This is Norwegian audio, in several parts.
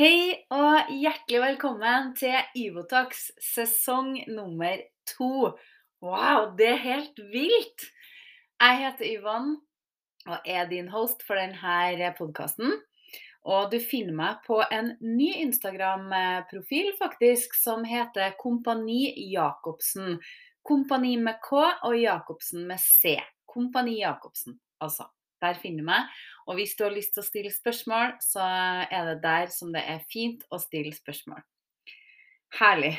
Hei og hjertelig velkommen til Ivotax sesong nummer to. Wow, det er helt vilt! Jeg heter Yvonne og er din host for denne podkasten. Og du finner meg på en ny Instagram-profil faktisk, som heter Kompani Jacobsen. Kompani med K og Jacobsen med C. Kompani Jacobsen, altså. Der finner du meg. Og hvis du har lyst til å stille spørsmål, så er det der som det er fint å stille spørsmål. Herlig.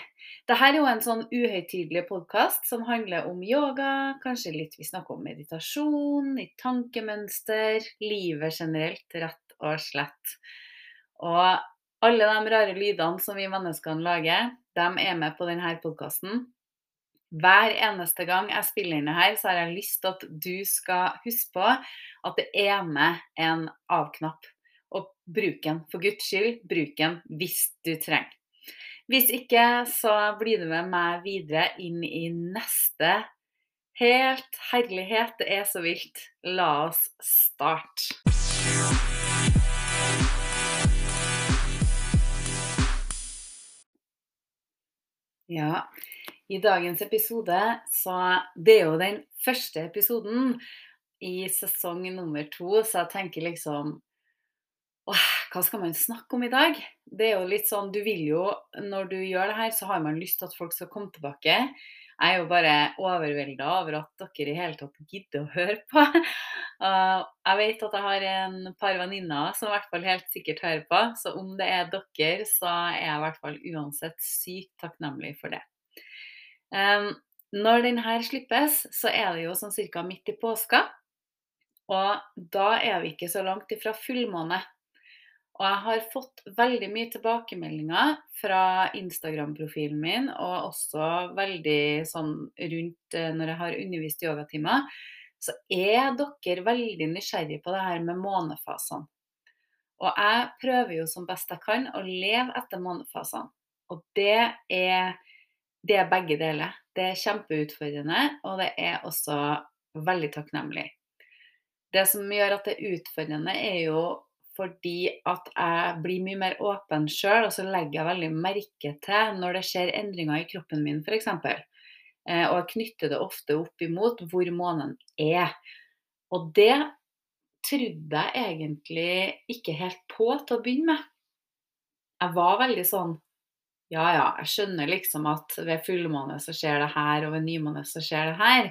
Dette er jo en sånn uhøytidelig podkast som handler om yoga, kanskje litt vi snakker om meditasjon, i tankemønster, livet generelt, rett og slett. Og alle de rare lydene som vi menneskene lager, de er med på denne podkasten. Hver eneste gang jeg spiller inn det her, så har jeg lyst til at du skal huske på at det er med en av-knapp. Og bruk den. For guds skyld, bruk den hvis du trenger. Hvis ikke, så blir du med meg videre inn i neste Helt herlighet, det er så vilt. La oss starte. Ja, i dagens episode så Det er jo den første episoden i sesong nummer to, så jeg tenker liksom Åh, hva skal man snakke om i dag? Det er jo litt sånn, du vil jo, Når du gjør det her, så har man lyst til at folk skal komme tilbake. Jeg er jo bare overvelda over at dere i hele tatt gidder å høre på. Jeg vet at jeg har en par venninner som i hvert fall helt sikkert hører på, så om det er dere, så er jeg i hvert fall uansett sykt takknemlig for det. Um, når denne slippes, så er det jo sånn cirka midt i påska. Og da er vi ikke så langt ifra fullmåne. Og jeg har fått veldig mye tilbakemeldinger fra Instagram-profilen min, og også veldig sånn rundt eh, når jeg har undervist yogatimer, så er dere veldig nysgjerrige på det her med månefasene. Og jeg prøver jo som best jeg kan å leve etter månefasene. Og det er, det er begge deler. Det er kjempeutfordrende, og det er også veldig takknemlig. Det som gjør at det er utfordrende, er jo fordi at jeg blir mye mer åpen sjøl, og så legger jeg veldig merke til når det skjer endringer i kroppen min, f.eks. Eh, og jeg knytter det ofte opp imot hvor månen er. Og det trodde jeg egentlig ikke helt på til å begynne med. Jeg var veldig sånn Ja, ja, jeg skjønner liksom at ved fullmåne så skjer det her, og ved nymåne så skjer det her.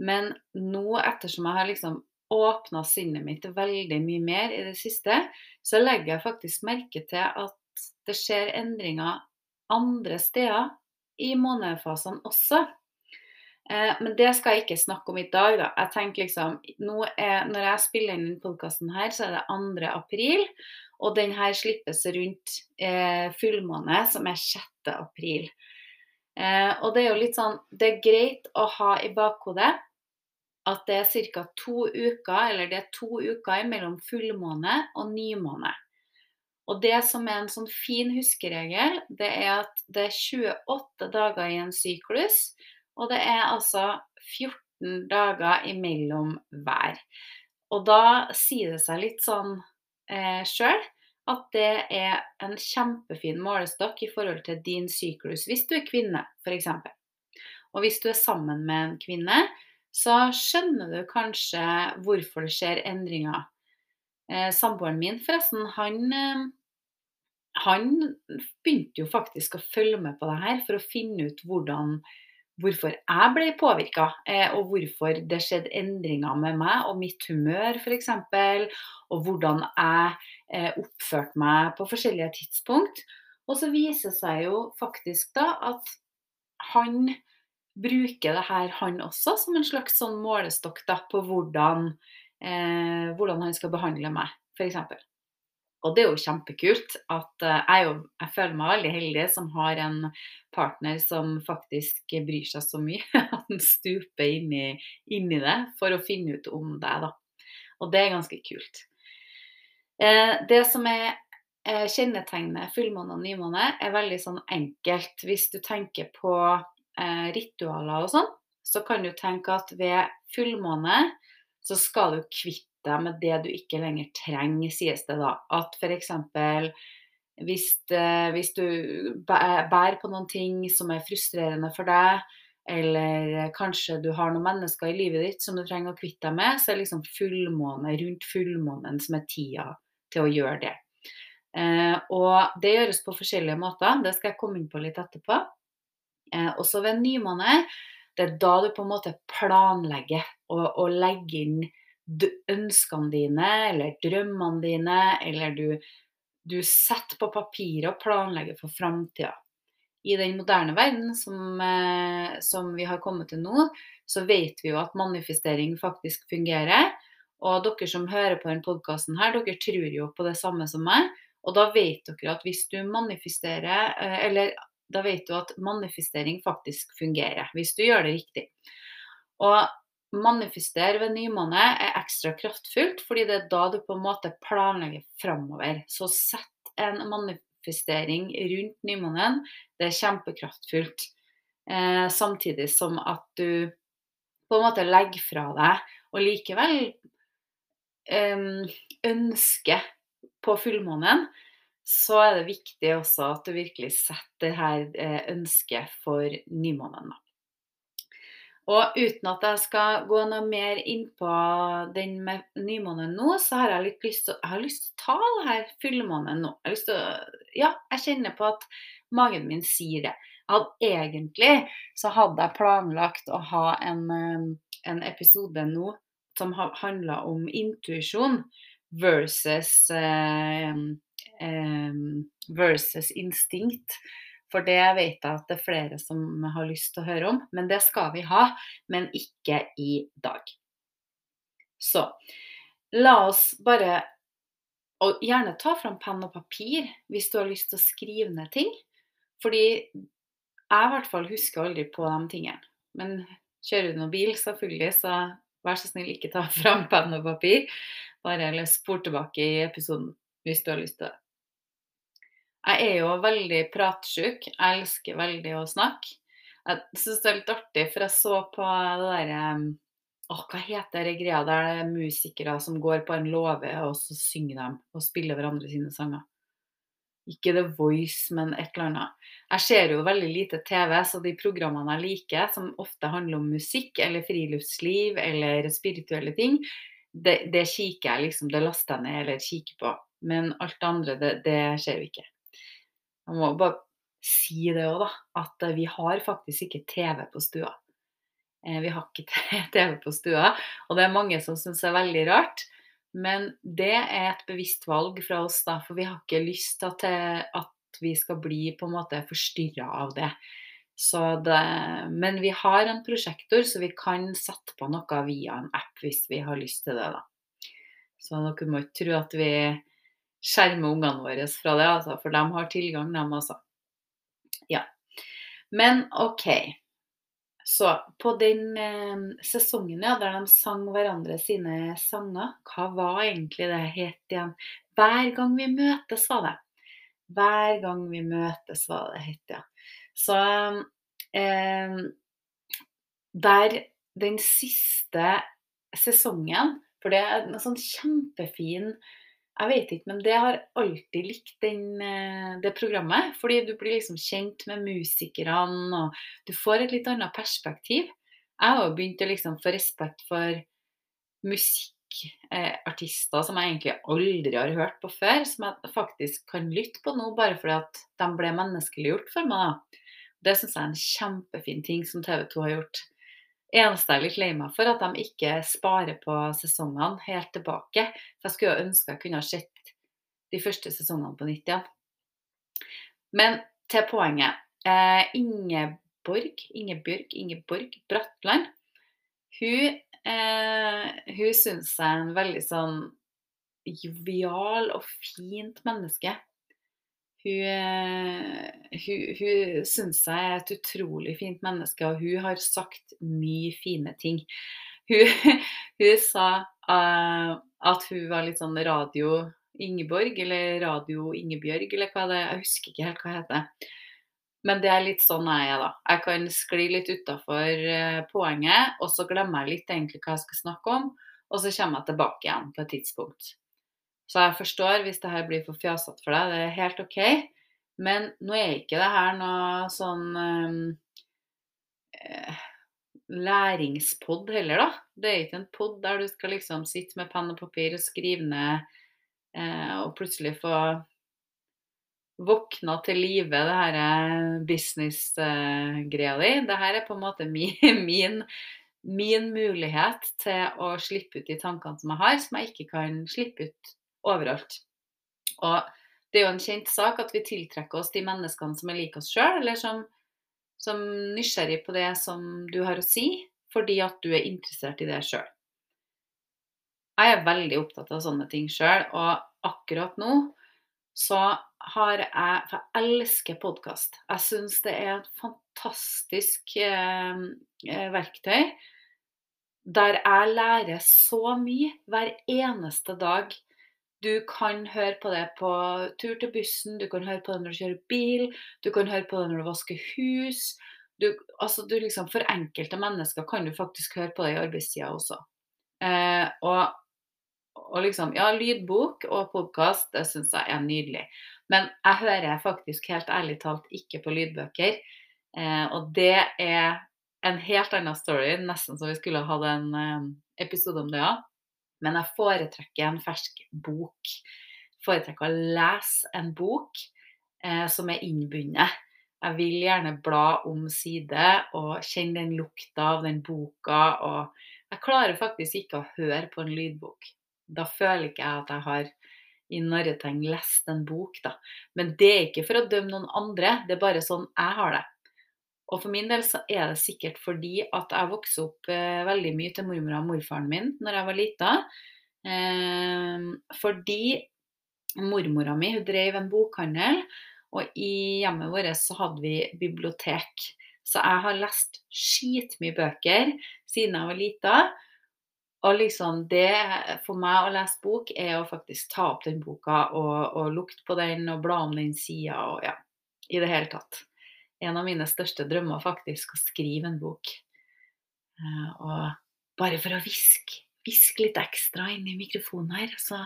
Men nå, ettersom jeg har liksom åpna sinnet mitt veldig mye mer i det siste, så legger jeg faktisk merke til at det skjer endringer andre steder i månefasene også. Eh, men det skal jeg ikke snakke om i dag, da. Jeg tenker liksom, er, Når jeg spiller inn denne podkasten her, så er det 2. april. Og den her slippes rundt eh, fullmåne, som er 6. april. Eh, og det er jo litt sånn Det er greit å ha i bakhodet at det er ca. to uker, eller det er to uker mellom fullmåne og nymåne. Og det som er en sånn fin huskeregel, det er at det er 28 dager i en syklus, og det er altså 14 dager imellom hver. Og da sier det seg litt sånn eh, sjøl at det er en kjempefin målestokk i forhold til din syklus, hvis du er kvinne f.eks. Og hvis du er sammen med en kvinne, så skjønner du kanskje hvorfor det skjer endringer. Eh, samboeren min, forresten, han, eh, han begynte jo faktisk å følge med på det her for å finne ut hvordan, hvorfor jeg ble påvirka, eh, og hvorfor det skjedde endringer med meg og mitt humør f.eks. Og hvordan jeg eh, oppførte meg på forskjellige tidspunkt. Og så viser det seg jo faktisk da at han bruker det her han også som en slags sånn målestokk da, på hvordan, eh, hvordan han skal behandle meg, f.eks. Og det er jo kjempekult at eh, jeg, jo, jeg, føler meg veldig heldig som har en partner som faktisk bryr seg så mye at han stuper inn i, det for å finne ut om det. da. Og det er ganske kult. Eh, det som er eh, kjennetegnet fullmåne og nymåne, er veldig sånn enkelt. Hvis du tenker på ritualer og sånn, så kan du tenke at ved fullmåne så skal du kvitte deg med det du ikke lenger trenger, sies det da. At f.eks. Hvis, eh, hvis du bærer på noen ting som er frustrerende for deg, eller kanskje du har noen mennesker i livet ditt som du trenger å kvitte deg med, så er liksom fullmåne rundt fullmånen som er tida til å gjøre det. Eh, og det gjøres på forskjellige måter. Det skal jeg komme inn på litt etterpå. Eh, også ved nymåne, det er da du på en måte planlegger og, og legger inn ønskene dine eller drømmene dine, eller du, du setter på papiret og planlegger for framtida. I den moderne verden som, eh, som vi har kommet til nå, så vet vi jo at manifestering faktisk fungerer. Og dere som hører på denne podkasten dere tror jo på det samme som meg. Og da vet dere at hvis du manifesterer, eh, eller da vet du at manifestering faktisk fungerer, hvis du gjør det riktig. Og manifestere ved nymåne er ekstra kraftfullt, fordi det er da du på en måte planlegger framover. Så sett en manifestering rundt nymånen. Det er kjempekraftfullt. Eh, samtidig som at du på en måte legger fra deg, og likevel eh, ønsker på fullmånen, så er det viktig også at du virkelig setter det her eh, ønsket for nymånen. da. Og uten at jeg skal gå noe mer inn på den med nymånen nå, så har jeg litt lyst til, å ta det her fullmånen nå. Jeg har lyst til å, ja, jeg kjenner på at magen min sier det. Jeg egentlig så hadde jeg planlagt å ha en, eh, en episode nå som handla om intuisjon versus, eh, versus instinkt. For det vet jeg at det er flere som har lyst til å høre om. Men det skal vi ha, men ikke i dag. Så la oss bare Og gjerne ta fram penn og papir hvis du har lyst til å skrive ned ting. Fordi jeg i hvert fall husker aldri på de tingene. Men kjører du noen bil, selvfølgelig, så vær så snill, ikke ta fram penn og papir. Bare spor tilbake i episoden hvis du har lyst til det. Jeg er jo veldig pratsjuk. Jeg elsker veldig å snakke. Jeg syns det er litt artig, for jeg så på det derre Åh, hva heter det greia der det er musikere som går på en låve, og så synger de og spiller hverandre sine sanger? Ikke The Voice, men et eller annet. Jeg ser jo veldig lite TV, så de programmene jeg liker, som ofte handler om musikk eller friluftsliv eller spirituelle ting, det, det kikker jeg liksom, det laster jeg ned eller kikker på. Men alt det andre, det, det ser vi ikke. Jeg må bare si det òg, da. At eh, vi har faktisk ikke TV på stua. Eh, Vi har ikke TV på stua, og det er mange som syns er veldig rart. Men det er et bevisst valg fra oss, da, for vi har ikke lyst til at, at vi skal bli på en måte forstyrra av det. Det. Men vi har en prosjektor, så vi kan sette på noe via en app hvis vi har lyst til det. da. Så dere må ikke tro at vi skjermer ungene våre fra det, altså, for de har tilgang, de også. Ja. Men OK. Så på den eh, sesongen ja, der de sang hverandre sine sanger, hva var egentlig det het igjen? Hver gang vi møtes, var det. Hver gang vi møtes, var det het, ja. Så eh, der den siste sesongen For det er en sånn kjempefin jeg vet ikke, men det har alltid likt den, eh, det programmet. Fordi du blir liksom kjent med musikerne, og du får et litt annet perspektiv. Jeg har jo begynt å liksom få respekt for musikkartister som jeg egentlig aldri har hørt på før, som jeg faktisk kan lytte på nå, bare fordi at de ble menneskeliggjort for meg. Det syns jeg er en kjempefin ting som TV 2 har gjort. Litt lei meg for, at de ikke sparer på sesongene helt tilbake. For jeg skulle ønske jeg kunne ha sett de første sesongene på nytt igjen. Men til poenget. Eh, Ingeborg, Ingebjørg, Ingeborg Bratland, hun, eh, hun syns jeg er en veldig sånn jovial og fint menneske. Hun, eh, hun, hun syns jeg er et utrolig fint menneske, og hun har sagt mye fine ting. Hun, hun sa uh, at hun var litt sånn radio Ingeborg, eller radio Ingebjørg, eller hva det er. Jeg husker ikke helt hva det heter. Men det er litt sånn jeg er, da. Jeg kan skli litt utafor poenget, og så glemmer jeg litt egentlig hva jeg skal snakke om, og så kommer jeg tilbake igjen på et tidspunkt. Så jeg forstår hvis det her blir for fjasete for deg. Det er helt OK. Men nå er ikke det her noe sånn eh, læringspod heller, da. Det er ikke en pod der du skal liksom sitte med penn og papir og skrive ned eh, og plutselig få våkna til live, det her business-greia di. Det her er på en måte min, min, min, mulighet til å slippe ut de tankene som jeg har, som jeg ikke kan slippe ut overalt. Og det er jo en kjent sak at vi tiltrekker oss de menneskene som er lik oss sjøl, eller som, som nysgjerrig på det som du har å si, fordi at du er interessert i det sjøl. Jeg er veldig opptatt av sånne ting sjøl, og akkurat nå så har jeg For jeg elsker podkast. Jeg syns det er et fantastisk eh, eh, verktøy der jeg lærer så mye hver eneste dag du kan høre på det på tur til bussen, du kan høre på det når du kjører bil, du kan høre på det når du vasker hus. Du, altså du liksom, for enkelte mennesker kan du faktisk høre på det i arbeidstida også. Eh, og, og, liksom, ja, lydbok og podkast, det syns jeg er nydelig. Men jeg hører faktisk helt ærlig talt ikke på lydbøker. Eh, og det er en helt annen story, nesten så vi skulle hatt en eh, episode om det òg. Men jeg foretrekker en fersk bok. Foretrekker å lese en bok eh, som er innbundet. Jeg vil gjerne bla om side og kjenne den lukta av den boka. Og jeg klarer faktisk ikke å høre på en lydbok. Da føler ikke jeg at jeg har i narretegn lest en bok, da. Men det er ikke for å dømme noen andre, det er bare sånn jeg har det. Og for min del så er det sikkert fordi at jeg vokste opp eh, veldig mye til mormor og morfaren min når jeg var lita. Eh, fordi mormora mi hun drev en bokhandel, og i hjemmet vårt så hadde vi bibliotek. Så jeg har lest skitmye bøker siden jeg var lita. Og liksom det for meg å lese bok, er å faktisk ta opp den boka og, og lukte på den og bla om den sida og ja, i det hele tatt en av mine største drømmer faktisk å skrive en bok. Eh, og bare for å hviske hviske litt ekstra inn i mikrofonen her, så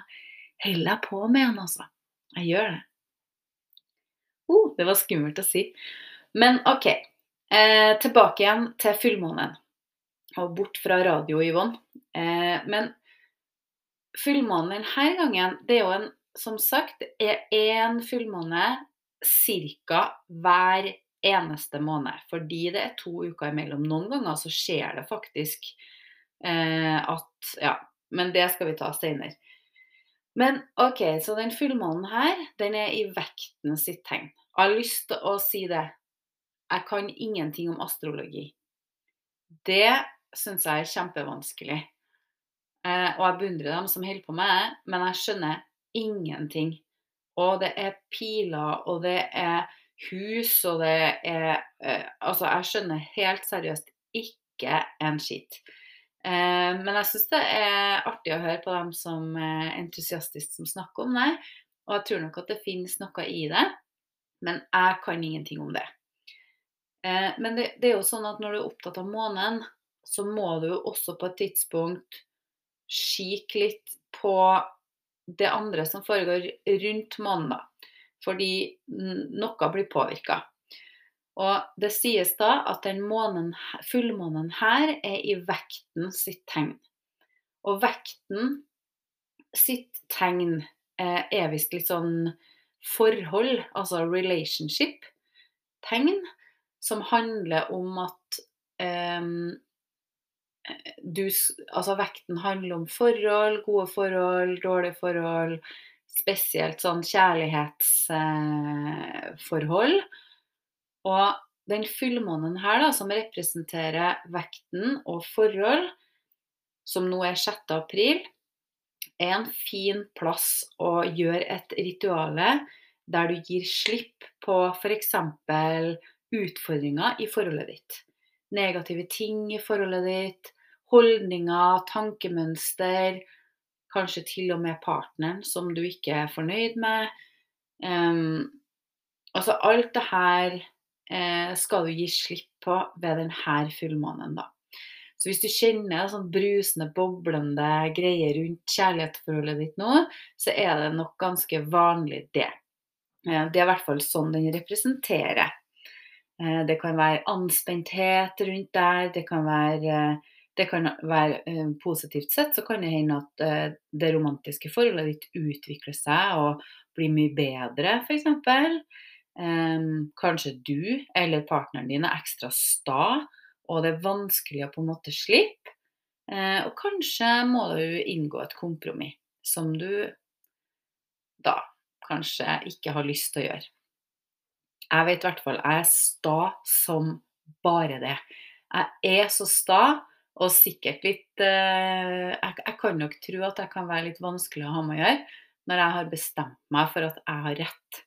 holder jeg på med den, altså. Jeg gjør det. Oh, det var skummelt å si. Men OK. Eh, tilbake igjen til fullmånen. Og bort fra radio, Yvonne. Eh, men fullmånen denne gangen, det er jo en Som sagt, er én fullmåne ca. hver eneste måned. Fordi det er to uker imellom. Noen ganger så skjer det faktisk eh, at Ja, men det skal vi ta senere. Men OK, så den fullmånen her, den er i vekten sitt tegn. Jeg har lyst til å si det. Jeg kan ingenting om astrologi. Det syns jeg er kjempevanskelig. Eh, og jeg beundrer dem som holder på med det, men jeg skjønner ingenting. Og det er piler, og det er hus, og det er eh, Altså, jeg skjønner helt seriøst ikke en skitt. Eh, men jeg syns det er artig å høre på dem som er entusiastisk som snakker om det. Og jeg tror nok at det finnes noe i det, men jeg kan ingenting om det. Eh, men det, det er jo sånn at når du er opptatt av månen, så må du jo også på et tidspunkt kikke litt på det andre som foregår rundt månen, da fordi noe blir påvirka. Og det sies da at den månen, fullmånen her er i vekten sitt tegn. Og vekten sitt tegn eh, er visst litt sånn forhold, altså relationship-tegn, som handler om at eh, du, altså vekten handler om forhold, gode forhold, dårlige forhold, spesielt sånn kjærlighetsforhold. Og den fullmånen her, da, som representerer vekten og forhold, som nå er 6. april, er en fin plass å gjøre et rituale der du gir slipp på f.eks. utfordringer i forholdet ditt. Negative ting i forholdet ditt, holdninger, tankemønster, Kanskje til og med partneren som du ikke er fornøyd med. Um, altså alt det her eh, skal du gi slipp på ved denne fullmånen, da. Så hvis du kjenner sånn brusende, boblende greier rundt kjærlighetsforholdet ditt nå, så er det nok ganske vanlig, det. Eh, det er i hvert fall sånn den representerer. Eh, det kan være anspenthet rundt der, det kan være det kan være eh, positivt sett, så kan det hende at eh, det romantiske forholdet ditt utvikler seg og blir mye bedre, f.eks. Eh, kanskje du eller partneren din er ekstra sta, og det er vanskelig å på en måte slippe. Eh, og kanskje må du inngå et kompromiss som du da kanskje ikke har lyst til å gjøre. Jeg vet i hvert fall jeg er sta som bare det. Jeg er så sta, og sikkert litt eh, jeg, jeg, kan nok tro at jeg kan være litt vanskelig å ha med å gjøre når jeg har bestemt meg for at jeg har rett.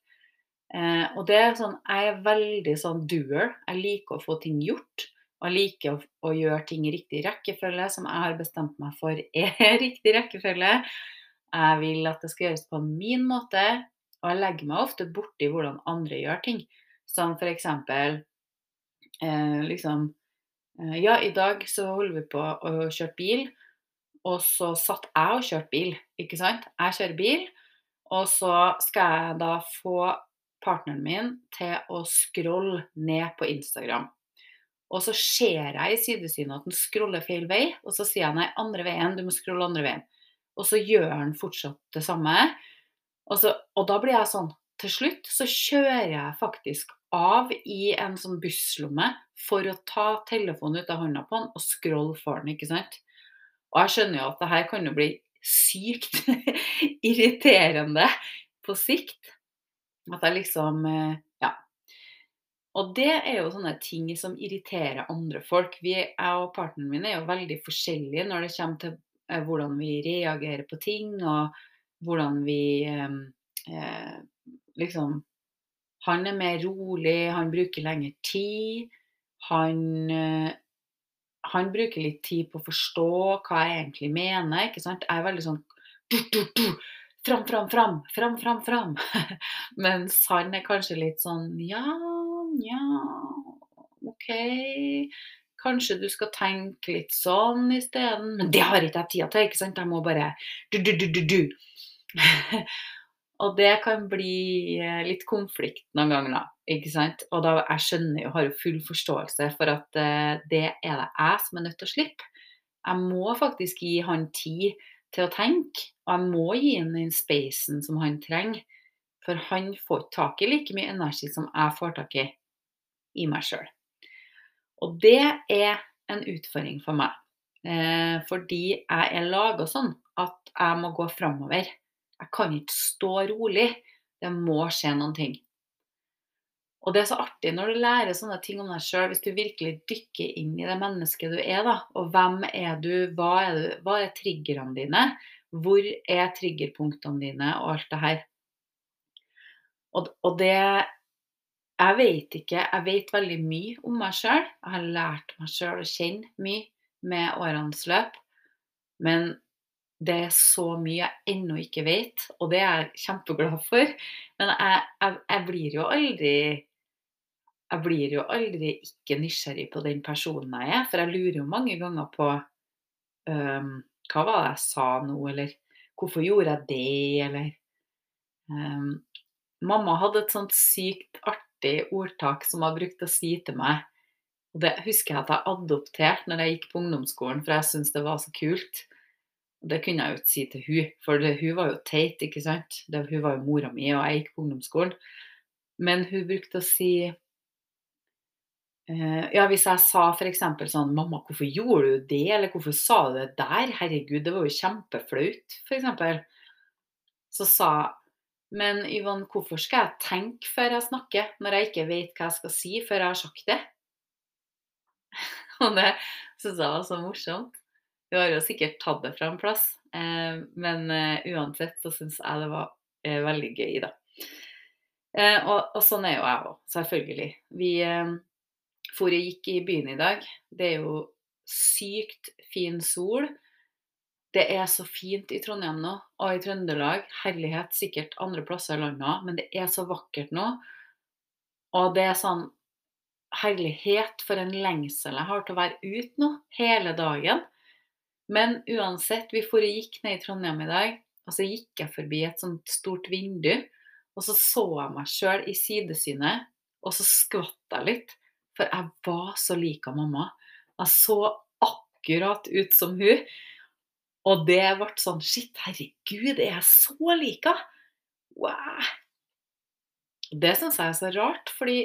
Eh, og det er sånn, Jeg er veldig sånn doer. Jeg liker å få ting gjort. Og jeg liker å, å, gjøre ting i riktig rekkefølge, som jeg har bestemt meg for er riktig rekkefølge. Jeg vil at det skal gjøres på min måte, og jeg legger meg ofte borti hvordan andre gjør ting. Som f.eks. Eh, liksom Ja, i dag så holder vi på å kjøre bil, og så satt jeg og kjørte bil, ikke sant. Jeg kjører bil, og så skal jeg da få partneren min til å scrolle ned på Instagram. Og så ser jeg i sidesynet at han scroller feil vei, og så sier jeg nei, andre veien, du må scrolle andre veien. Og så gjør han fortsatt det samme. Og, så, og da blir jeg sånn Til slutt så kjører jeg faktisk av i en sånn busslomme for å ta telefonen ut av hånda på han og scrolle for han, ikke sant. Og jeg skjønner jo at det her kan jo bli sykt irriterende på sikt. At jeg liksom eh, Ja. Og det er jo sånne ting som irriterer andre folk. Vi, jeg og partneren min er jo veldig forskjellige når det kommer til eh, hvordan vi reagerer på ting, og hvordan vi eh, eh, liksom Han er mer rolig, han bruker lengre tid. Han, eh, han bruker litt tid på å forstå hva jeg egentlig mener. ikke sant? Jeg er veldig sånn du, du, du, Fram, fram, fram. Fram, fram, fram. Mens han er kanskje litt sånn Ja, nja, OK. Kanskje du skal tenke litt sånn isteden. Men det har ikke jeg tida til, ikke sant? Jeg må bare du, du, du, du, du. Og det kan bli eh, litt konflikt noen ganger, da. Ikke sant? Og da, jeg skjønner jo, har jo full forståelse for at uh, det er det jeg som er nødt til å slippe. Jeg må faktisk gi han tid til å tenke. Og jeg må gi han den spacen som han trenger. For han får ikke tak i like mye energi som jeg får tak i i meg sjøl. Og det er en utfordring for meg. Eh, fordi jeg er laga sånn at jeg må gå framover. Jeg kan ikke stå rolig. Det må skje noen ting. Og det er så artig når du lærer sånne ting om deg sjøl, hvis du virkelig dykker inn i det mennesket du er. da, Og hvem er du, hva er, du, hva er triggerne dine, hvor er triggerpunktene dine, og alt det her. Og, og det Jeg vet ikke Jeg vet veldig mye om meg sjøl. Jeg har lært meg sjøl å kjenne mye med årenes løp. Men det er så mye jeg ennå ikke vet, og det er jeg kjempeglad for. Men jeg, jeg, jeg blir jo aldri jeg blir jo aldri ikke nysgjerrig på den personen jeg er, for jeg lurer jo mange ganger på um, Hva var det jeg sa nå, eller hvorfor gjorde jeg det, eller um, Mamma hadde et sånt sykt artig ordtak som hun brukte å si til meg. Og det husker jeg at jeg adopterte når jeg gikk på ungdomsskolen, for jeg syntes det var så kult. Det kunne jeg jo ikke si til hun, for det, hun var jo teit, ikke sant. Det, hun var jo mora mi, og jeg gikk på ungdomsskolen. Men hun brukte å si Eh, ja, hvis jeg sa f.eks. sånn 'Mamma, hvorfor gjorde du det?' Eller 'Hvorfor sa du det der?' 'Herregud, det var jo kjempeflaut', f.eks. Så sa jeg 'Men Yvonne, hvorfor skal jeg tenke før jeg snakker, når jeg ikke vet hva jeg skal si før jeg har sagt det?' Og det syntes jeg var så morsomt. Hun har jo sikkert tatt det fra en plass, eh, men eh, uansett så syns jeg det var veldig gøy, da. Og, og sånn er jo jeg òg, selvfølgelig. Vi for og gikk i byen i dag. Det er jo sykt fin sol. Det er så fint i Trondheim nå, og i Trøndelag. Herlighet, sikkert andre plasser i landet men det er så vakkert nå. Og det er sånn herlighet, for en lengsel jeg har til å være ute nå hele dagen. Men uansett, vi for gikk ned i Trondheim i dag, og så gikk jeg forbi et sånt stort vindu. Og så så jeg meg sjøl i sidesynet, og så skvatt jeg litt. For jeg var så lik mamma. Jeg så akkurat ut som hun. Og det ble sånn Shit, herregud, er jeg så lik henne? Wow. Det syns jeg er så rart, fordi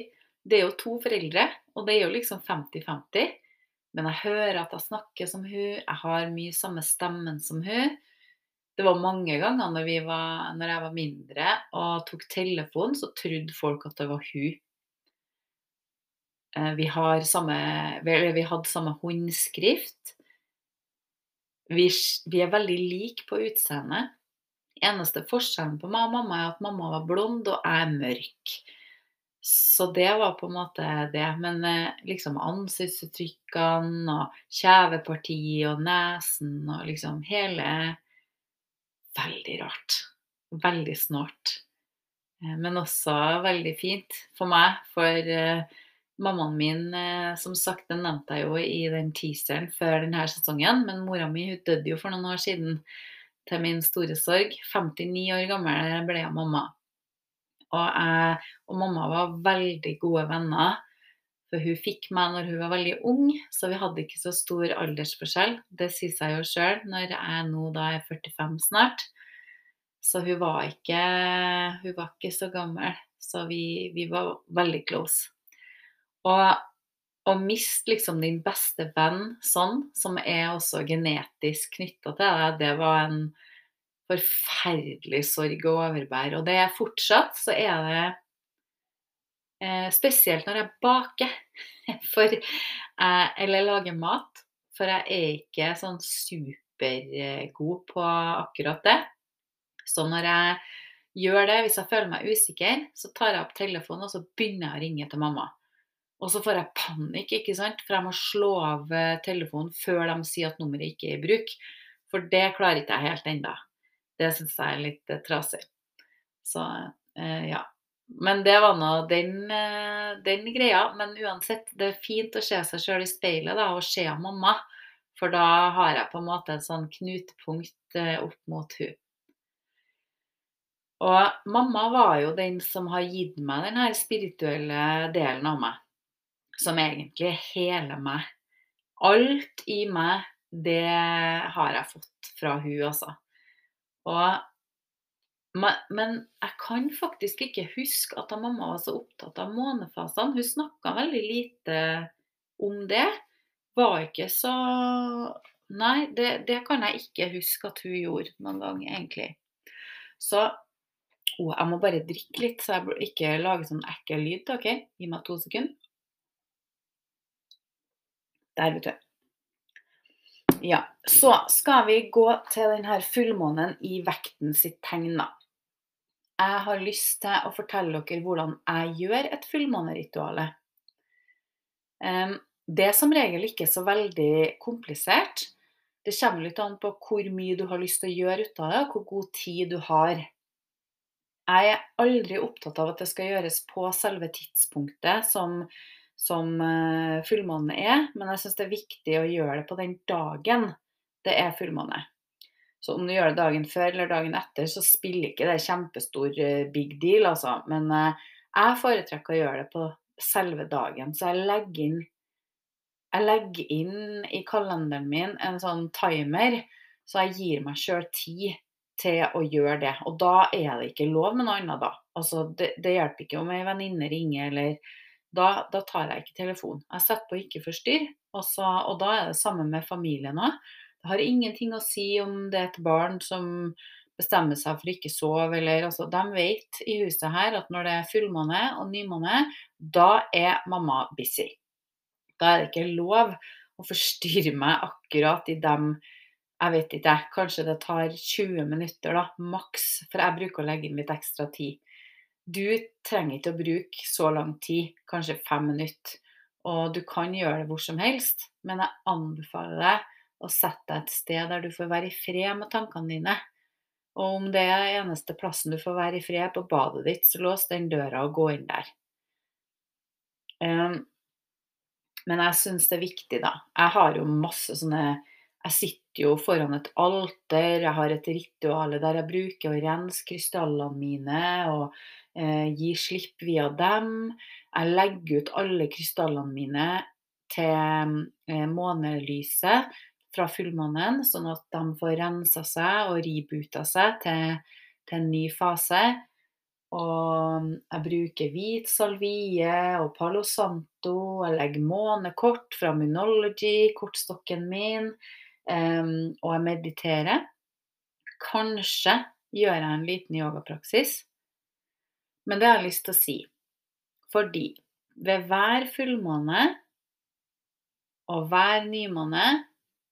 det er jo to foreldre, og det er jo liksom 50-50. Men jeg hører at jeg snakker som hun, jeg har mye samme stemmen som hun. Det var mange ganger når, var, når jeg var mindre og tok telefonen, så trodde folk at det var hun. Eh, vi, samme, vi hadde samme håndskrift. Vi, vi er veldig like på utseendet. Eneste forskjellen på meg og mamma er at mamma var blond og jeg er mørk. Så det var på en måte det. Men eh, liksom ansiktsuttrykkene og kjevepartiet og nesen og liksom hele Veldig rart. Veldig snålt. Eh, men også veldig fint for meg, for uh, mammaen min, som sagt, den nevnte jeg jo i den teaseren før denne sesongen, men mora mi hun døde jo for noen år siden til min store sorg. 59 år gammel ble jeg mamma. Og jeg og mamma var veldig gode venner. For hun fikk meg når hun var veldig ung, så vi hadde ikke så stor aldersforskjell. Det sier seg jo sjøl når jeg nå da er 45 snart. Så hun var ikke, hun var ikke så gammel. Så vi, vi var veldig close. Og å miste liksom din beste venn sånn, som er også genetisk knytta til deg, det var en forferdelig sorg å overbære. Og det er fortsatt så er det eh, Spesielt når jeg baker for, eh, eller lager mat. For jeg er ikke sånn supergod på akkurat det. Så når jeg gjør det, hvis jeg føler meg usikker, så tar jeg opp telefonen og så begynner jeg å ringe til mamma. Og så får jeg panikk, ikke sant? for jeg må slå av eh, telefonen før de sier at nummeret ikke er i bruk. For det klarer ikke jeg helt ennå. Det syns jeg er litt eh, trasig. Så eh, ja. Men det var nå den, eh, den, greia. Men uansett, det er fint å se seg sjøl i speilet da, og se mamma. For da har jeg på en måte et sånn knutepunkt opp mot hun. Og mamma var jo den som har gitt meg den her spirituelle delen av meg. Som egentlig er hele meg. Alt i meg, det har jeg fått fra hun, altså. Og, men jeg kan faktisk ikke huske at mamma var så opptatt av månefasene. Hun snakka veldig lite om det. Var ikke så Nei, det, det, kan jeg ikke huske at hun gjorde noen gang, egentlig. Så å, jeg må bare drikke litt, så jeg ikke lager sånn ekkel lyd. OK, gi meg to sekunder. Der, vet du. Ja, Så skal vi gå til denne fullmånen i vekten sitt tegn. Jeg har lyst til å fortelle dere hvordan jeg gjør et fullmåneritual. Det er som regel ikke så veldig komplisert. Det kommer litt an på hvor mye du har lyst til å gjøre ut av det, og hvor god tid du har. Jeg er aldri opptatt av at det skal gjøres på selve tidspunktet som som eh, fullmåne er, men jeg syns det er viktig å gjøre det på den dagen det er fullmåne. Så om du gjør det dagen før eller dagen etter, så spiller ikke det kjempestor eh, big deal, altså. Men eh, jeg foretrekker å gjøre det på selve dagen. Så jeg legger inn jeg legger inn i kalenderen min en sånn timer, så jeg gir meg sjøl tid til å gjøre det. Og da er det ikke lov med noe annet, da. Altså, det, det hjelper ikke om ei venninne ringer eller da, da, tar jeg ikke telefonen. Jeg setter på 'ikke forstyrr', og, og da er det samme med familien òg. Det har ingenting å si om det er et barn som bestemmer seg for ikke sove, eller altså De vet i huset her at når det er fullmåne og nymåne, da er mamma busy. Da er det ikke lov å forstyrre meg akkurat i dem jeg vet ikke, kanskje det tar 20 minutter, da, maks. For jeg bruker å legge inn litt ekstra tid. Du trenger ikke å bruke så lang tid, kanskje fem minutter. Og du kan gjøre det hvor som helst, men jeg anbefaler deg å sette deg et sted der du får være i fred med tankene dine. Og om det er eneste plassen du får være i fred, på badet ditt, så lås den døra og gå inn der. Um, Men jeg syns det er viktig, da. Jeg har jo masse sånne Jeg sitter jo foran et alter, jeg har et ritual der jeg bruker å rense krystallene mine og eh, gi slipp via dem. Jeg legger ut alle krystallene mine til eh, månelyset fra fullmånen, sånn at de får rensa seg og ributa seg til, til en ny fase. Og jeg bruker hvit salvie og Palo Santo. Jeg legger månekort fra Munology, kortstokken min. Um, og jeg mediterer. Kanskje gjør jeg en liten yogapraksis. Men det har jeg lyst til å si. Fordi ved hver fullmåne og hver nymåne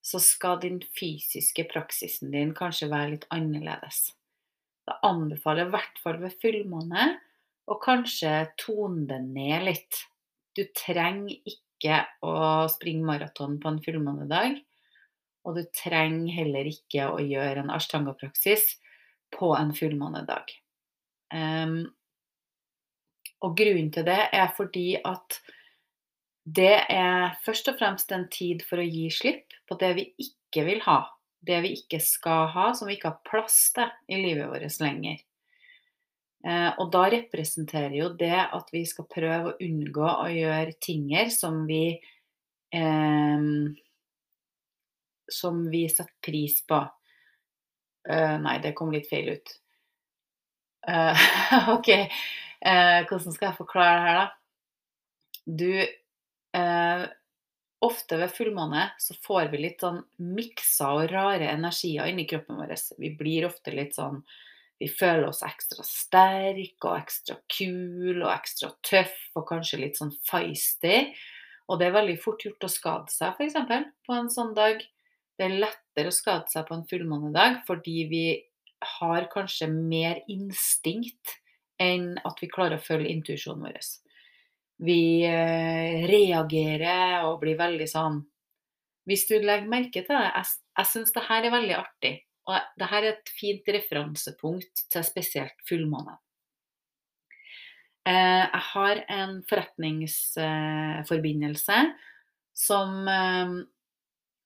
så skal den fysiske praksisen din kanskje være litt annerledes. Da anbefaler jeg i hvert fall ved fullmåne å kanskje tone det ned litt. Du trenger ikke å springe maraton på en fullmånedag. Og du trenger heller ikke å gjøre en ashtanga-praksis på en fullmånedag. Um, og grunnen til det er fordi at det er først og fremst en tid for å gi slipp på det vi ikke vil ha det vi ikke skal ha, som vi ikke har plass til i livet vårt lenger. Eh, og da representerer jo det at vi skal prøve å unngå å gjøre tinger som vi eh, Som vi setter pris på. Uh, nei, det kom litt feil ut. Uh, OK. Uh, hvordan skal jeg forklare det her, da? Du ofte ved fullmåne så får vi litt sånn miksa og rare energier inni kroppen vår. Vi blir ofte litt sånn Vi føler oss ekstra sterke og ekstra kul og ekstra tøff og kanskje litt sånn feisty. Og det er veldig fort gjort å skade seg, f.eks. på en sånn dag. Det er lettere å skade seg på en fullmånedag fordi vi har kanskje mer instinkt enn at vi klarer å følge intuisjonen vår. Vi eh, reagerer og blir veldig sånn Hvis du legger merke til det Jeg, jeg syns det her er veldig artig. Og det her er et fint referansepunkt til spesielt fullmåne. Eh, jeg har en forretningsforbindelse som, eh,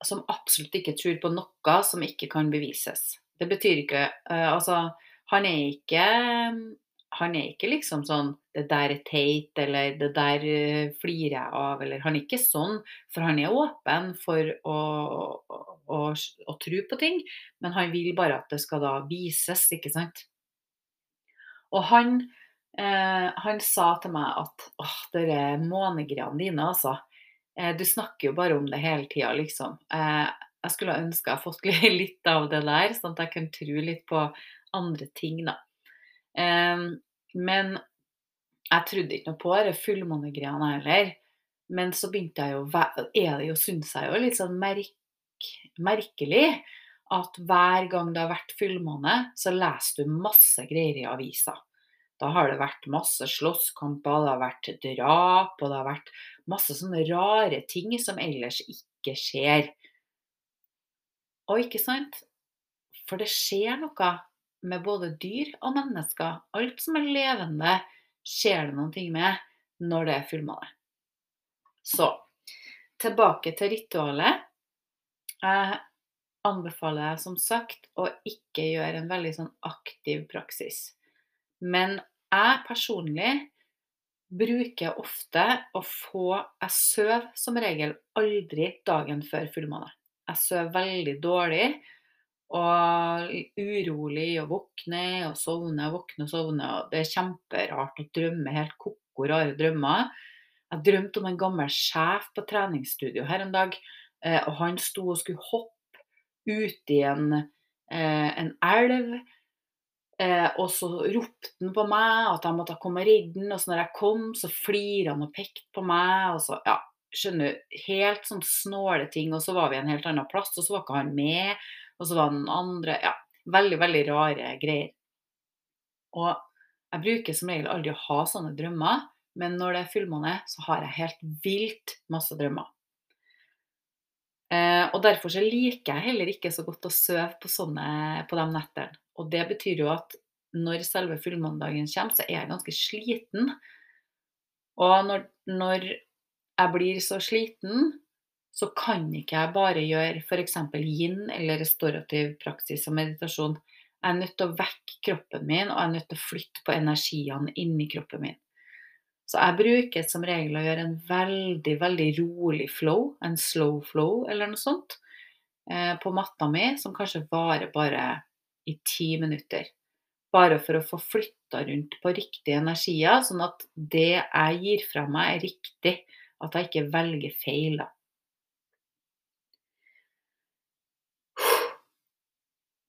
som absolutt ikke tror på noe som ikke kan bevises. Det betyr ikke Altså, han er ikke han er ikke liksom sånn 'Det der er teit', eller 'Det der uh, flirer jeg av', eller Han er ikke sånn, for han er åpen for å, å, å, å tro på ting, men han vil bare at det skal da vises, ikke sant. Og han, eh, han sa til meg at 'Åh, det er månegreiene dine, altså'. Eh, du snakker jo bare om det hele tida, liksom. Eh, jeg skulle ønske jeg fått litt av det der, sånn at jeg kan tro litt på andre ting, da. Men jeg trodde ikke noe på det fullmånegreiene heller. Men så begynte jeg jo er det jo, synes jeg jo litt sånn merk, merkelig at hver gang det har vært fullmåne, så leser du masse greier i avisa. Da har det vært masse slåsskamper, det har vært drap, og det har vært masse sånne rare ting som ellers ikke skjer. Og ikke sant? For det skjer noe med både dyr og mennesker. Alt som er levende, skjer det noen ting med når det er fullmåne. Så tilbake til ritualet. Jeg anbefaler jeg som sagt å ikke gjøre en veldig sånn aktiv praksis. Men jeg personlig bruker ofte å få Jeg sover som regel aldri dagen før fullmåne. Jeg sover veldig dårlig og urolig og våkne og sovne og våkne og sovne. Og det er kjemperart å drømme helt ko-ko rare drømmer. Jeg drømte om en gammel sjef på treningsstudio her en dag. Eh, og han sto og skulle hoppe uti en, eh, en elv. Eh, og så ropte han på meg at jeg måtte komme og redde han. Og så når jeg kom, så flirte han og pekte på meg. Og så, ja, skjønner Helt sånn snåle ting. Og så var vi en helt annen plass, og så var ikke han med. Og så var den andre Ja, veldig, veldig rare greier. Og jeg bruker som regel aldri å ha sånne drømmer, men når det er fullmåne, så har jeg helt vilt masse drømmer. Eh, og derfor så liker jeg heller ikke så godt å sove på sånne på de nettene. Og det betyr jo at når selve fullmånedagen kommer, så er jeg ganske sliten. Og når, når jeg blir så sliten, så kan ikke jeg bare gjøre f.eks. yin eller restorativ praksis og meditasjon. Jeg er nødt til å vekke kroppen min, og jeg er nødt til å flytte på energiene inni kroppen min. Så jeg bruker som regel å gjøre en veldig, veldig rolig flow, en slow flow eller noe sånt, eh, på matta mi, som kanskje varer bare i ti minutter. Bare for å få flytta rundt på riktige energier, sånn at det jeg gir fra meg, er riktig. At jeg ikke velger feil. da.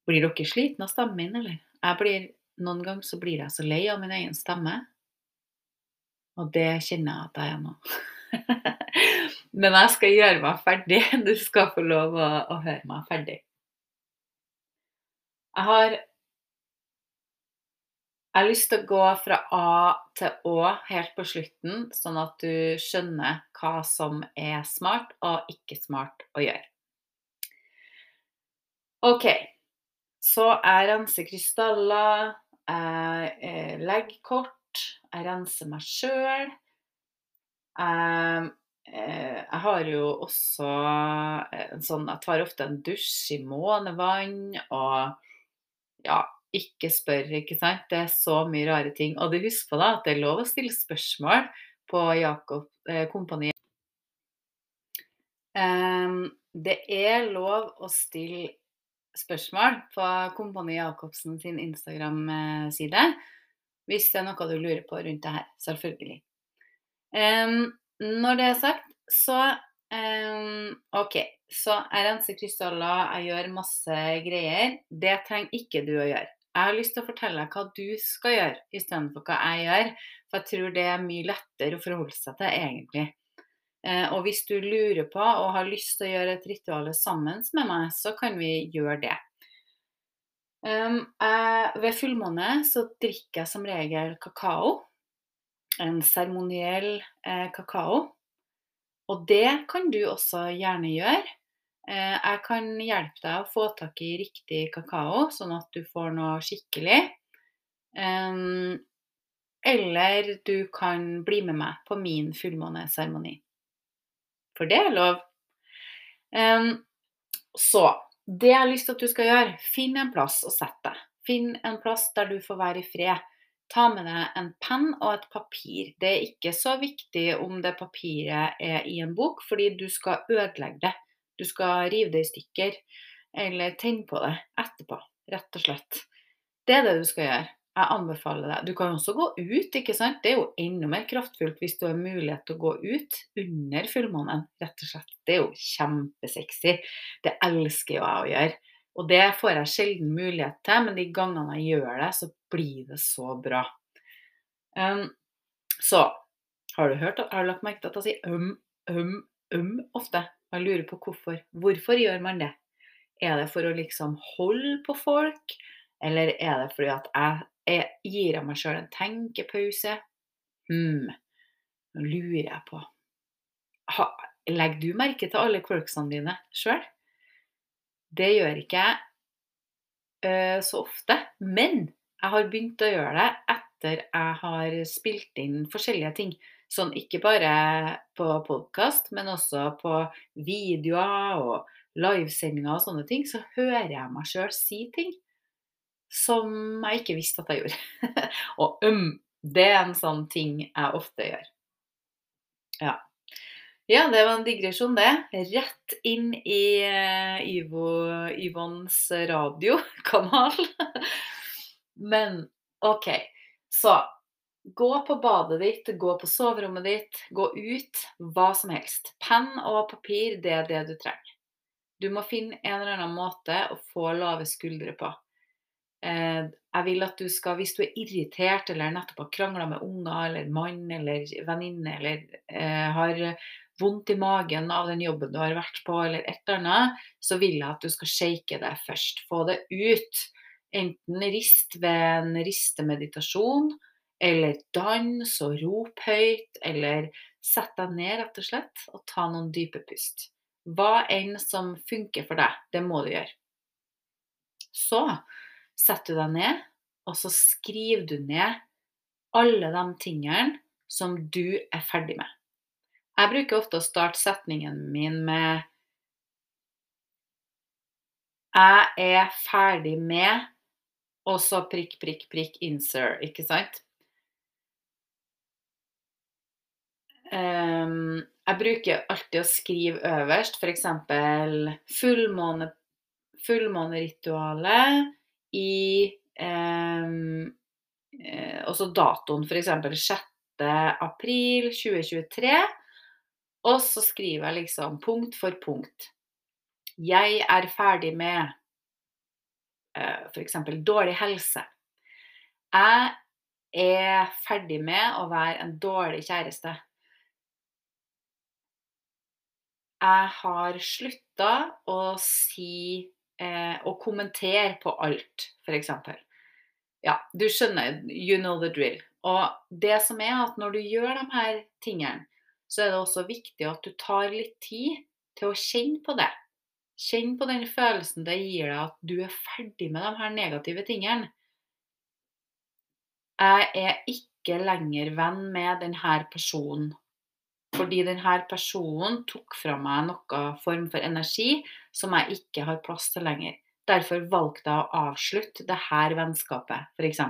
Blir dere slitne av stemmen min, eller? Jeg blir, noen ganger så blir jeg så lei av min egen stemme. Og det kjenner jeg at jeg er nå. Men jeg skal gjøre meg ferdig. Du skal få lov å, å høre meg ferdig. Jeg har jeg har lyst til å gå fra A til Å helt på slutten, sånn at du skjønner hva som er smart og ikke smart å gjøre. OK. Så jeg renser krystaller, jeg eh, legger kort, jeg renser meg sjøl. Eh, jeg har jo også en sånn Jeg tar ofte en dusj i månevann og ja, ikke spør, ikke sant. Det er så mye rare ting. Og du husker på da at det er lov å stille spørsmål på Jakob eh, Kompani. Um, det er lov å stille spørsmål på Kompani Jacobsen sin Instagram-side. Hvis det er noe du lurer på rundt det her. Selvfølgelig. Um, når det er sagt, så um, OK. Så jeg renser krystaller, jeg gjør masse greier. Det trenger ikke du å gjøre. Jeg har lyst til å fortelle deg hva du skal gjøre istedenfor hva jeg gjør. For jeg tror det er mye lettere å forholde seg til, egentlig. Eh, og hvis du lurer på og har lyst til å gjøre et ritual sammen med meg, så kan vi gjøre det. Ved fullmåne så drikker jeg som regel kakao. En seremoniell eh, kakao. Og det kan du også gjerne gjøre. Eh, jeg kan hjelpe deg å få tak i riktig kakao, sånn at du får noe skikkelig. Eller du kan bli med meg på min fullmåneseremoni. For det er lov. Så det jeg har lyst til at du skal gjøre, finn en plass å sette deg. Finn en plass der du får være i fred. Ta med deg en penn og et papir. Det er ikke så viktig om det papiret er i en bok, fordi du skal ødelegge det. Du skal rive det i stykker, eller tenne på det etterpå, rett og slett. Det er det du skal gjøre. Jeg anbefaler deg. Du kan også gå ut, ikke sant. Det er jo enda mer kraftfullt hvis du har mulighet til å gå ut under fullmånen, rett og slett. Det er jo kjempesexy. Det elsker jo jeg å gjøre. Og det får jeg sjelden mulighet til, men de gangene jeg gjør det, så blir det så bra. Um, så har du hørt, har du lagt merke til at jeg sier um, um, um ofte? Jeg lurer på hvorfor. Hvorfor gjør man det? Er det for å liksom holde på folk, eller er det fordi at jeg, jeg gir meg sjøl en tenkepause? Hm, nå lurer jeg på ha, Legger du merke til alle quirksene dine sjøl? Det gjør ikke jeg uh, så ofte, men jeg har begynt å gjøre det etter jeg har spilt inn forskjellige ting. Sånn ikke bare på podkast, men også på videoer og livesendinger og sånne ting, så hører jeg meg sjøl si ting som jeg ikke visste at jeg gjorde. og um, det er en sånn ting jeg ofte gjør. Ja. Ja, det var en digresjon, det. Rett inn i uh, Ivo, Ivons radiokanal. Men OK. Så Gå på badet ditt, gå på soverommet ditt, gå ut. Hva som helst. Penn og papir, det er det du trenger. Du må finne en eller annen måte å få lave skuldre på. Eh, jeg vil at du skal, Hvis du er irritert eller nettopp har krangla med unger eller mann eller venninne eller eh, har vondt i magen av den jobben du har vært på, eller et eller annet, så vil jeg at du skal shake det først. Få det ut. Enten rist ved en ristemeditasjon, eller dans og rop høyt, eller sett deg ned rett og slett og ta noen dype pust. Hva enn som funker for deg, det må du gjøre. Så setter du deg ned, og så skriver du ned alle de tingene som du er ferdig med. Jeg bruker ofte å starte setningen min med Jeg er ferdig med og så prikk, prikk, prikk, insert, ikke sant? Um, jeg bruker alltid å skrive øverst, f.eks. Fullmåne, fullmåneritualet i um, Og så datoen, f.eks. 6. april 2023. Og så skriver jeg liksom punkt for punkt. Jeg er ferdig med eh, f.eks. dårlig helse. Jeg er ferdig med å være en dårlig kjæreste. Jeg har slutta å si eh, og kommentere på alt, f.eks. Ja, du skjønner. You know the drill. Og det som er at når du gjør de her tingene, så er det også viktig at du tar litt tid til å kjenne på det. Kjenn på den følelsen det gir deg at du er ferdig med de her negative tingene. Jeg er ikke lenger venn med denne personen fordi denne personen tok fra meg noe form for energi som jeg ikke har plass til lenger. Derfor valgte jeg å avslutte dette vennskapet, f.eks.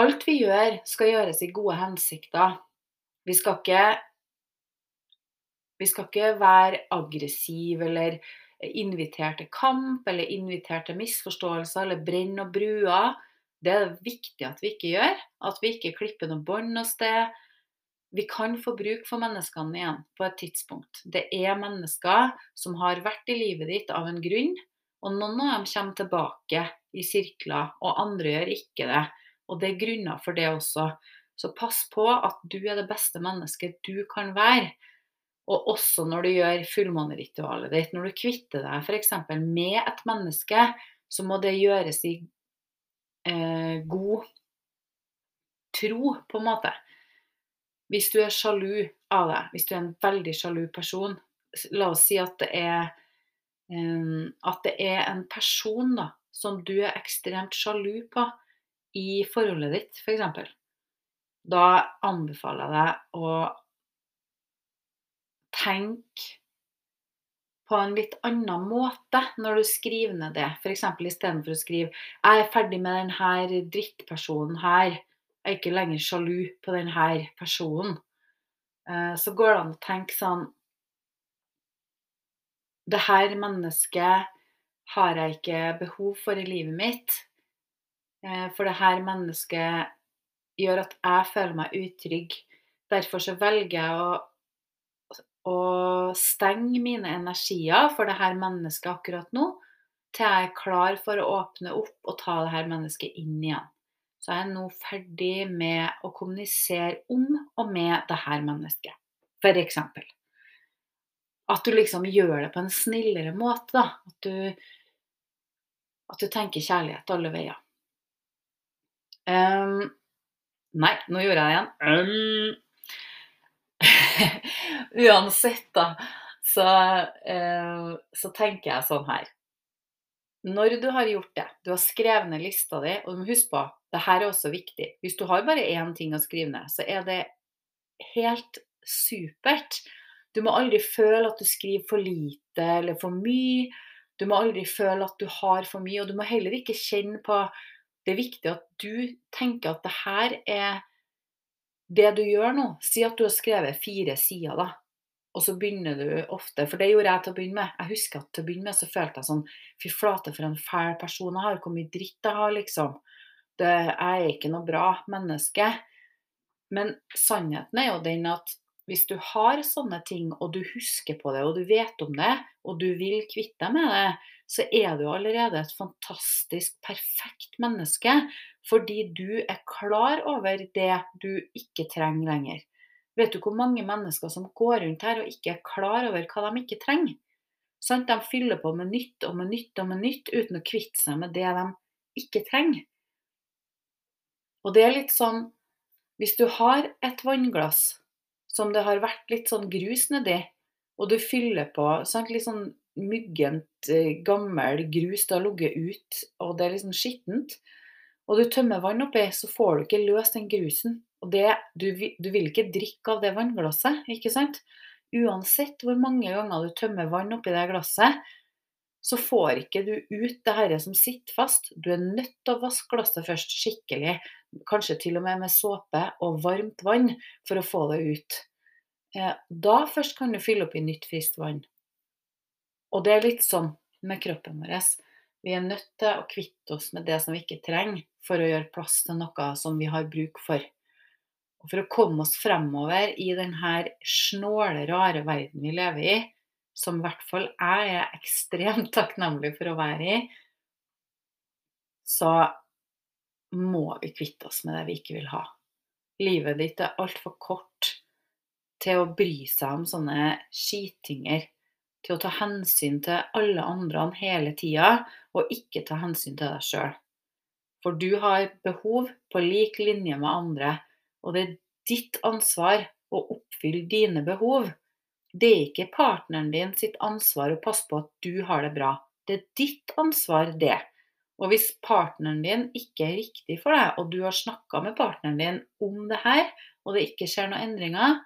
Alt vi gjør, skal gjøres i gode hensikter. Vi skal ikke, vi skal ikke være aggressive eller invitere til kamp eller invitere til misforståelser eller brenne og bruer. Det er det viktig at vi ikke gjør. At vi ikke klipper noen bånd noe sted vi kan få bruk for menneskene igjen på et tidspunkt. Det er mennesker som har vært i livet ditt av en grunn, og noen av dem kommer tilbake i sirkler, og andre gjør ikke det. Og det er grunner for det også. Så pass på at du er det beste mennesket du kan være. Og også når du gjør fullmåneritualet ditt. Når du kvitter deg f.eks. med et menneske, så må det gjøres i eh, god tro, på en måte. Hvis du er sjalu av deg, hvis du er en veldig sjalu person La oss si at det er, um, at det er en person da, som du er ekstremt sjalu på i forholdet ditt, f.eks. Da anbefaler jeg deg å tenke på en litt annen måte når du skriver ned det. F.eks. istedenfor å skrive 'Jeg er ferdig med denne drittpersonen her'. Er ikke lenger sjalu på denne personen. Eh, så går det an å tenke sånn Det her mennesket har jeg ikke behov for i livet mitt. Eh, for det her mennesket gjør at jeg føler meg utrygg. Derfor så velger jeg å, å stenge mine energier for det her mennesket akkurat nå, til jeg er klar for å åpne opp og ta det her mennesket inn igjen så er jeg nå ferdig med å kommunisere om og med det her mennesket. Eksempel. At du liksom gjør det på en snillere måte, da. At du, at du tenker kjærlighet alle veier. Um, nei, nå gjorde jeg det igjen. Um, uansett, da, så, uh, så tenker jeg sånn her. Når du har gjort det, du har skrevet ned lista di, og du må huske på det her er også viktig. Hvis du har bare én ting å skrive ned, så er det helt supert. Du må aldri føle at du skriver for lite eller for mye. Du må aldri føle at du har for mye, og du må heller ikke kjenne på Det er viktig at du tenker at det her er det du gjør nå. Si at du har skrevet fire sider, da. Og så begynner du ofte, for det gjorde jeg til å begynne med. Jeg husker at til å begynne med så følte jeg sånn Fy flate, for en fæl person jeg har. Hvor mye dritt jeg har, liksom jeg er ikke noe bra menneske. Men sannheten er jo den at hvis du har sånne ting, og du husker på det, og du vet om det, og du vil kvitte deg med det, så er du allerede et fantastisk perfekt menneske. Fordi du er klar over det du ikke trenger lenger. Vet du hvor mange mennesker som går rundt her og ikke er klar over hva de ikke trenger? Sånn, de fyller på med nytt og med nytt og med nytt uten å kvitte seg med det de ikke trenger. Og det er litt sånn Hvis du har et vannglass som det har vært litt sånn grus nedi, og du fyller på sant, litt sånn myggent, eh, gammel grus det har ligget ut, og det er litt sånn skittent, og du tømmer vann oppi, så får du ikke løst den grusen. Og det, du, du vil ikke drikke av det vannglasset, ikke sant? Uansett hvor mange ganger du tømmer vann oppi det glasset, så får ikke du ut det her som sitter fast. Du er nødt til å vaske glasset først skikkelig, kanskje til og med med såpe og varmt vann, for å få det ut. Eh, da først kan du fylle opp i nytt, friskt vann. Og det er litt sånn med kroppen vår. Vi er nødt til å kvitte oss med det som vi ikke trenger, for å gjøre plass til noe som vi har bruk for. Og for å komme oss fremover i denne snåle, rare verden vi lever i, som i hvert fall jeg er ekstremt takknemlig for å være i, så må vi kvitte oss med det vi ikke vil ha. Livet ditt er altfor kort til å bry seg om sånne skitinger til å ta hensyn til alle andre hele tida, og ikke ta hensyn til deg sjøl. For du har behov på lik linje med andre, og det er ditt ansvar å oppfylle dine behov. Det er ikke partneren din sitt ansvar å passe på at du har det bra. Det er ditt ansvar, det. Og hvis partneren din ikke er riktig for deg, og du har snakka med partneren din om det her, og det ikke skjer noen endringer,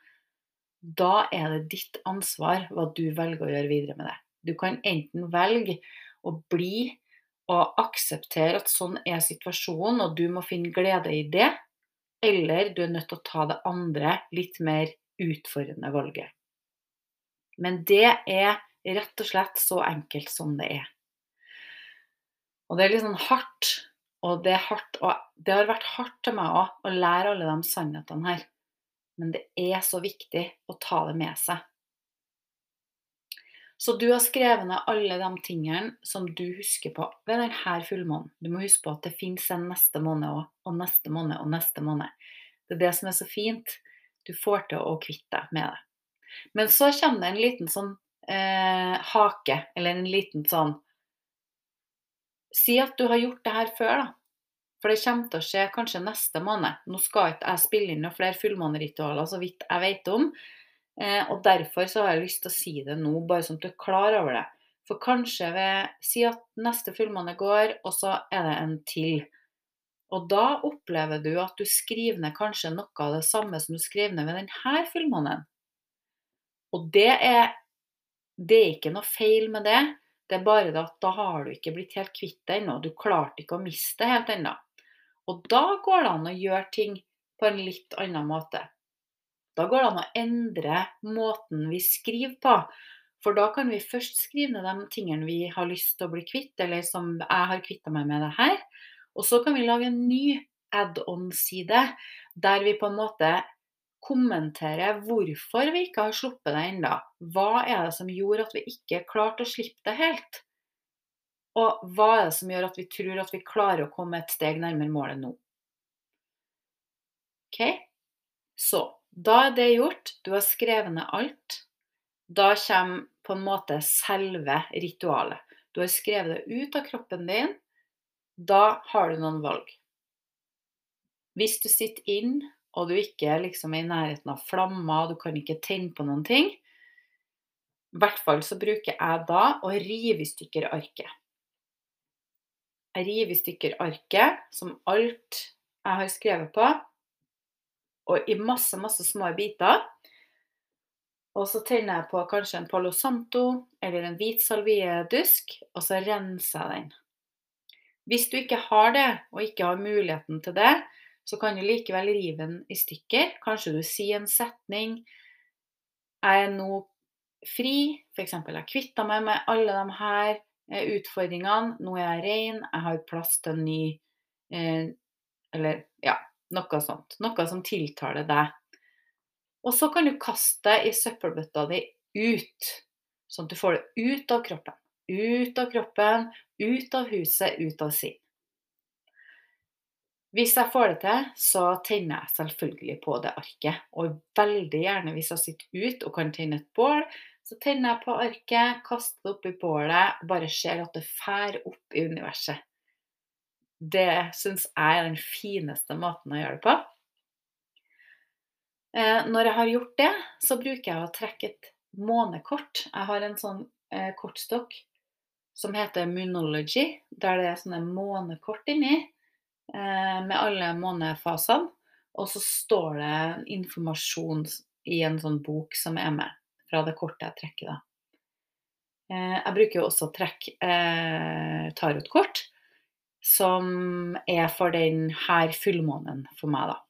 da er det ditt ansvar hva du velger å gjøre videre med det. Du kan enten velge å bli og akseptere at sånn er situasjonen, og du må finne glede i det, eller du er nødt til å ta det andre, litt mer utfordrende valget. Men det er rett og slett så enkelt som det er. Og det er litt sånn hardt, og det, hardt, og det har vært hardt til meg òg å lære alle de sannhetene her. Men det er så viktig å ta det med seg. Så du har skrevet ned alle de tingene som du husker på ved denne fullmånen. Du må huske på at det fins en neste måned òg, og neste måned og neste måned. Det er det som er så fint. Du får til å kvitte deg med det. Men så kommer det en liten sånn eh, hake, eller en liten sånn Si at du har gjort det her før, da. For det kommer til å skje kanskje neste måned. Nå skal ikke jeg spille inn noen flere fullmåneritualer, så vidt jeg vet om. Eh, og derfor så har jeg lyst til å si det nå, bare sånn at du er klar over det. For kanskje ved Si at neste fullmåne går, og så er det en til. Og da opplever du at du skriver ned kanskje noe av det samme som du skriver ned ved denne fullmånen. Og det er, det er ikke noe feil med det. Det er bare at da har du ikke blitt helt kvitt det ennå. Du klarte ikke å miste det helt ennå. Og da går det an å gjøre ting på en litt annen måte. Da går det an å endre måten vi skriver på. For da kan vi først skrive ned de tingene vi har lyst til å bli kvitt, eller som jeg har kvitta meg med det her. Og så kan vi lage en ny add-on-side der vi på en måte kommenterer hvorfor vi ikke har sluppet det ennå. Hva er det som gjorde at vi ikke klarte å slippe det helt? Og hva er det som gjør at vi tror at vi klarer å komme et steg nærmere målet nå? Ok, Så da er det gjort. Du har skrevet ned alt. Da kommer på en måte selve ritualet. Du har skrevet det ut av kroppen din. Da har du noen valg. Hvis du sitter inn og du ikke liksom er i nærheten av flammer, du kan ikke tenne på noen ting, i hvert fall så bruker jeg da å rive i stykker arket. Jeg river i stykker arket, som alt jeg har skrevet på, og i masse, masse små biter. Og så tenner jeg på kanskje en Palo Santo eller en hvit salviedusk, og så renser jeg den. Hvis du ikke har det, og ikke har muligheten til det, så kan du likevel rive den i stykker. Kanskje du sier en setning. Jeg er nå fri, f.eks. jeg kvitta meg med alle de her utfordringene. Nå er jeg ren, jeg har plass til en ny eh, Eller ja, noe sånt. Noe som tiltaler deg. Og så kan du kaste det i søppelbøtta di ut, sånn at du får det ut av kroppen. Ut av kroppen, ut av huset, ut av sinn. Hvis jeg får det til, så tenner jeg selvfølgelig på det arket. Og veldig gjerne hvis jeg sitter ute og kan tenne et bål, så tenner jeg på arket, kaster det opp i bålet og bare ser at det fær opp i universet. Det syns jeg er den fineste måten å gjøre det på. Eh, når jeg har gjort det, så bruker jeg å trekke et månekort. Jeg har en sånn eh, kortstokk som heter Moonology, der det er sånne månekort inni. Eh, med alle månefasene. Og så står det informasjon i en sånn bok som er med, fra det kortet jeg trekker, da. Eh, jeg bruker jo også trekk eh, tarotkort, som er for den her fullmånen for meg, da.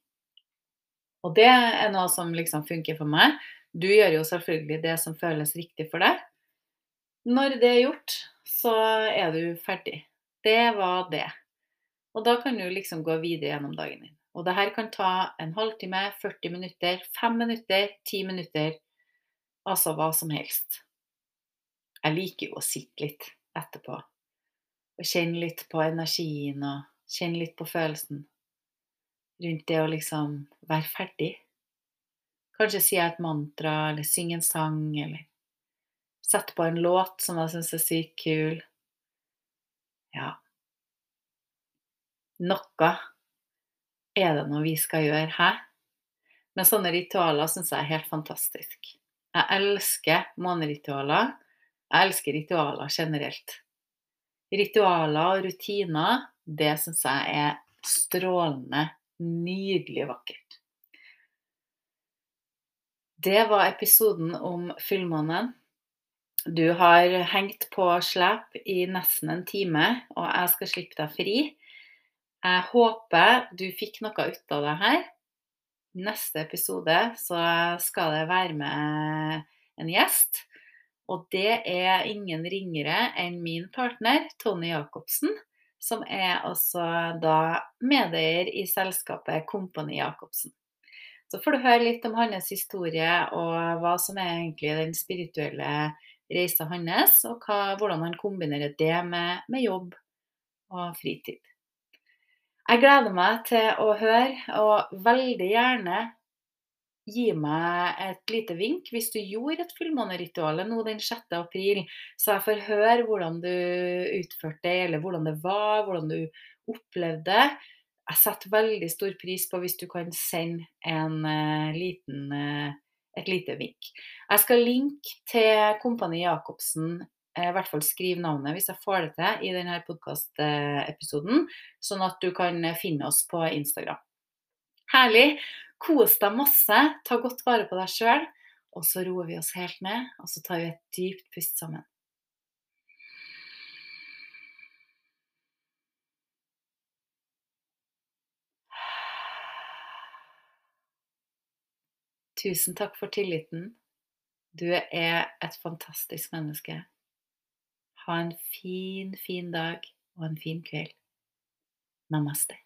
Og det er noe som liksom funker for meg. Du gjør jo selvfølgelig det som føles riktig for deg. Når det er gjort, så er du ferdig. Det var det. Og da kan du liksom gå videre gjennom dagen din. Og det her kan ta en halvtime, 40 minutter, 5 minutter, 10 minutter. Altså hva som helst. Jeg liker jo å sitte litt etterpå og kjenne litt på energien og kjenne litt på følelsen rundt det å liksom være ferdig. Kanskje jeg et mantra, eller synge en sang, eller sette på en låt som jeg syns er sykt kul. Ja. Noe er det noe vi skal gjøre her. Men sånne ritualer syns jeg er helt fantastisk. Jeg elsker måneritualer. Jeg elsker ritualer generelt. Ritualer og rutiner, det syns jeg er strålende, nydelig vakkert. Det var episoden om fullmånen. Du har hengt på slep i nesten en time, og jeg skal slippe deg fri. Jeg håper du fikk noe ut av det her. Neste episode så skal det være med en gjest. Og det er ingen ringere enn min partner Tony Jacobsen, som er altså da medeier i selskapet Kompani Jacobsen. Så får du høre litt om hans historie og hva som er egentlig den spirituelle reisa hans, og hva, hvordan han kombinerer det med, med jobb og fritid. Jeg gleder meg til å høre, og veldig gjerne gi meg et lite vink hvis du gjorde et fullmåneritual nå den 6. april, så jeg får høre hvordan du utførte det, eller hvordan det var, hvordan du opplevde det. Jeg setter veldig stor pris på hvis du kan sende en uh, liten, uh, et lite vink. Jeg skal linke til Kompani Jacobsen, i hvert fall skrive navnet hvis jeg får det til i denne podkastepisoden, sånn at du kan finne oss på Instagram. Herlig. Kos deg masse, ta godt vare på deg sjøl, og så roer vi oss helt ned, og så tar vi et dypt pust sammen. Tusen takk for tilliten. Du er et fantastisk menneske. Ha en fin, fin dag og en fin kveld. Namaste.